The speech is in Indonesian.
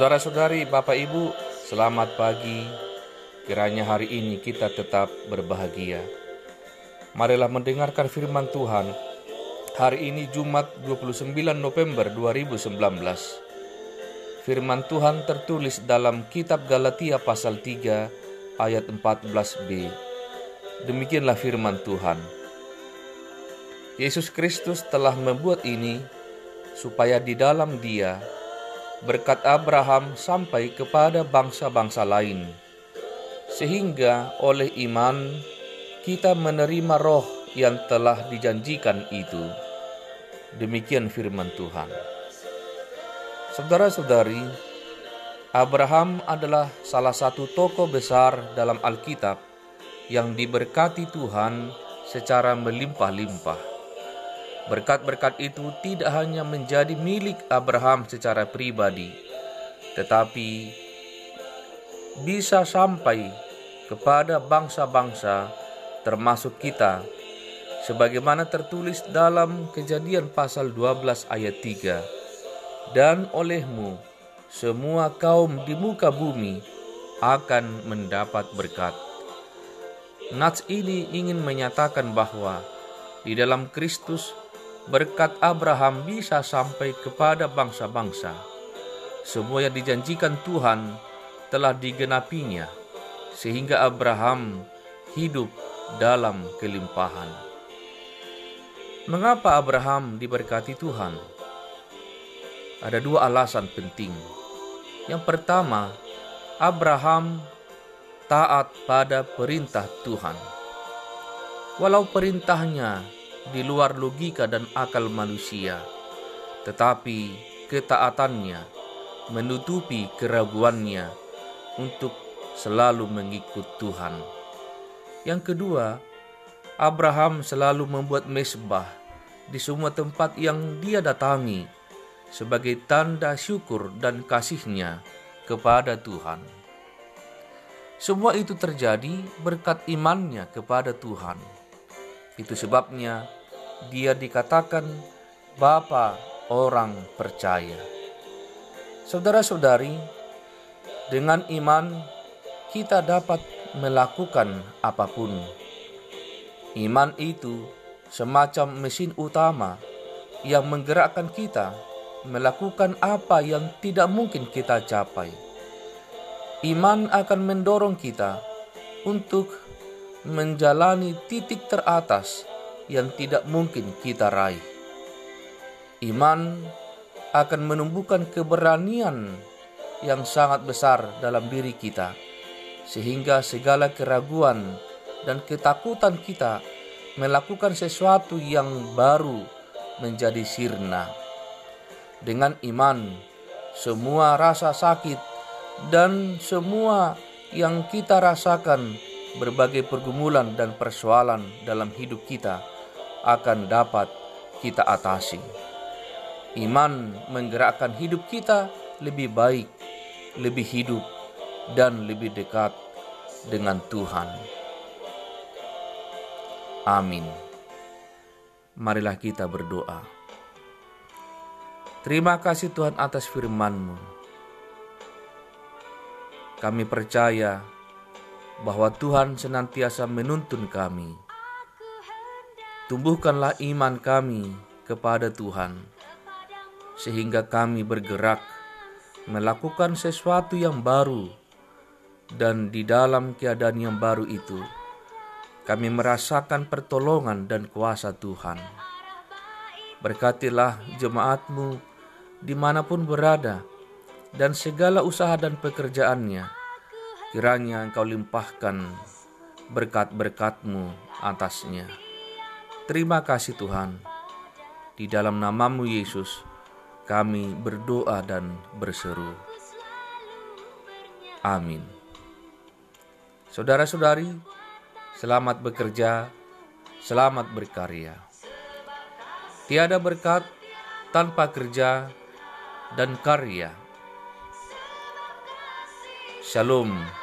Saudara-saudari, Bapak Ibu, selamat pagi. Kiranya hari ini kita tetap berbahagia. Marilah mendengarkan firman Tuhan. Hari ini Jumat 29 November 2019. Firman Tuhan tertulis dalam kitab Galatia pasal 3 ayat 14b. Demikianlah firman Tuhan. Yesus Kristus telah membuat ini supaya di dalam Dia berkat Abraham sampai kepada bangsa-bangsa lain, sehingga oleh iman kita menerima roh yang telah dijanjikan itu. Demikian firman Tuhan. Saudara-saudari, Abraham adalah salah satu tokoh besar dalam Alkitab yang diberkati Tuhan secara melimpah-limpah. Berkat-berkat itu tidak hanya menjadi milik Abraham secara pribadi, tetapi bisa sampai kepada bangsa-bangsa, termasuk kita, sebagaimana tertulis dalam Kejadian pasal 12 ayat 3. Dan olehmu semua kaum di muka bumi akan mendapat berkat. Nats ini ingin menyatakan bahwa di dalam Kristus berkat Abraham bisa sampai kepada bangsa-bangsa. Semua yang dijanjikan Tuhan telah digenapinya, sehingga Abraham hidup dalam kelimpahan. Mengapa Abraham diberkati Tuhan? Ada dua alasan penting. Yang pertama, Abraham taat pada perintah Tuhan. Walau perintahnya di luar logika dan akal manusia, tetapi ketaatannya menutupi keraguannya untuk selalu mengikut Tuhan. Yang kedua, Abraham selalu membuat mesbah di semua tempat yang dia datangi sebagai tanda syukur dan kasihnya kepada Tuhan. Semua itu terjadi berkat imannya kepada Tuhan itu sebabnya dia dikatakan Bapa orang percaya. Saudara-saudari, dengan iman kita dapat melakukan apa pun. Iman itu semacam mesin utama yang menggerakkan kita melakukan apa yang tidak mungkin kita capai. Iman akan mendorong kita untuk menjalani titik teratas yang tidak mungkin kita raih. Iman akan menumbuhkan keberanian yang sangat besar dalam diri kita, sehingga segala keraguan dan ketakutan kita melakukan sesuatu yang baru menjadi sirna. Dengan iman, semua rasa sakit dan semua yang kita rasakan berbagai pergumulan dan persoalan dalam hidup kita akan dapat kita atasi. Iman menggerakkan hidup kita lebih baik, lebih hidup, dan lebih dekat dengan Tuhan. Amin. Marilah kita berdoa. Terima kasih Tuhan atas firman-Mu. Kami percaya bahwa Tuhan senantiasa menuntun kami. Tumbuhkanlah iman kami kepada Tuhan, sehingga kami bergerak melakukan sesuatu yang baru, dan di dalam keadaan yang baru itu, kami merasakan pertolongan dan kuasa Tuhan. Berkatilah jemaatmu di mana pun berada, dan segala usaha dan pekerjaannya Kiranya engkau limpahkan berkat-berkatmu atasnya. Terima kasih Tuhan. Di dalam namamu Yesus, kami berdoa dan berseru. Amin. Saudara-saudari, selamat bekerja, selamat berkarya. Tiada berkat tanpa kerja dan karya. Shalom.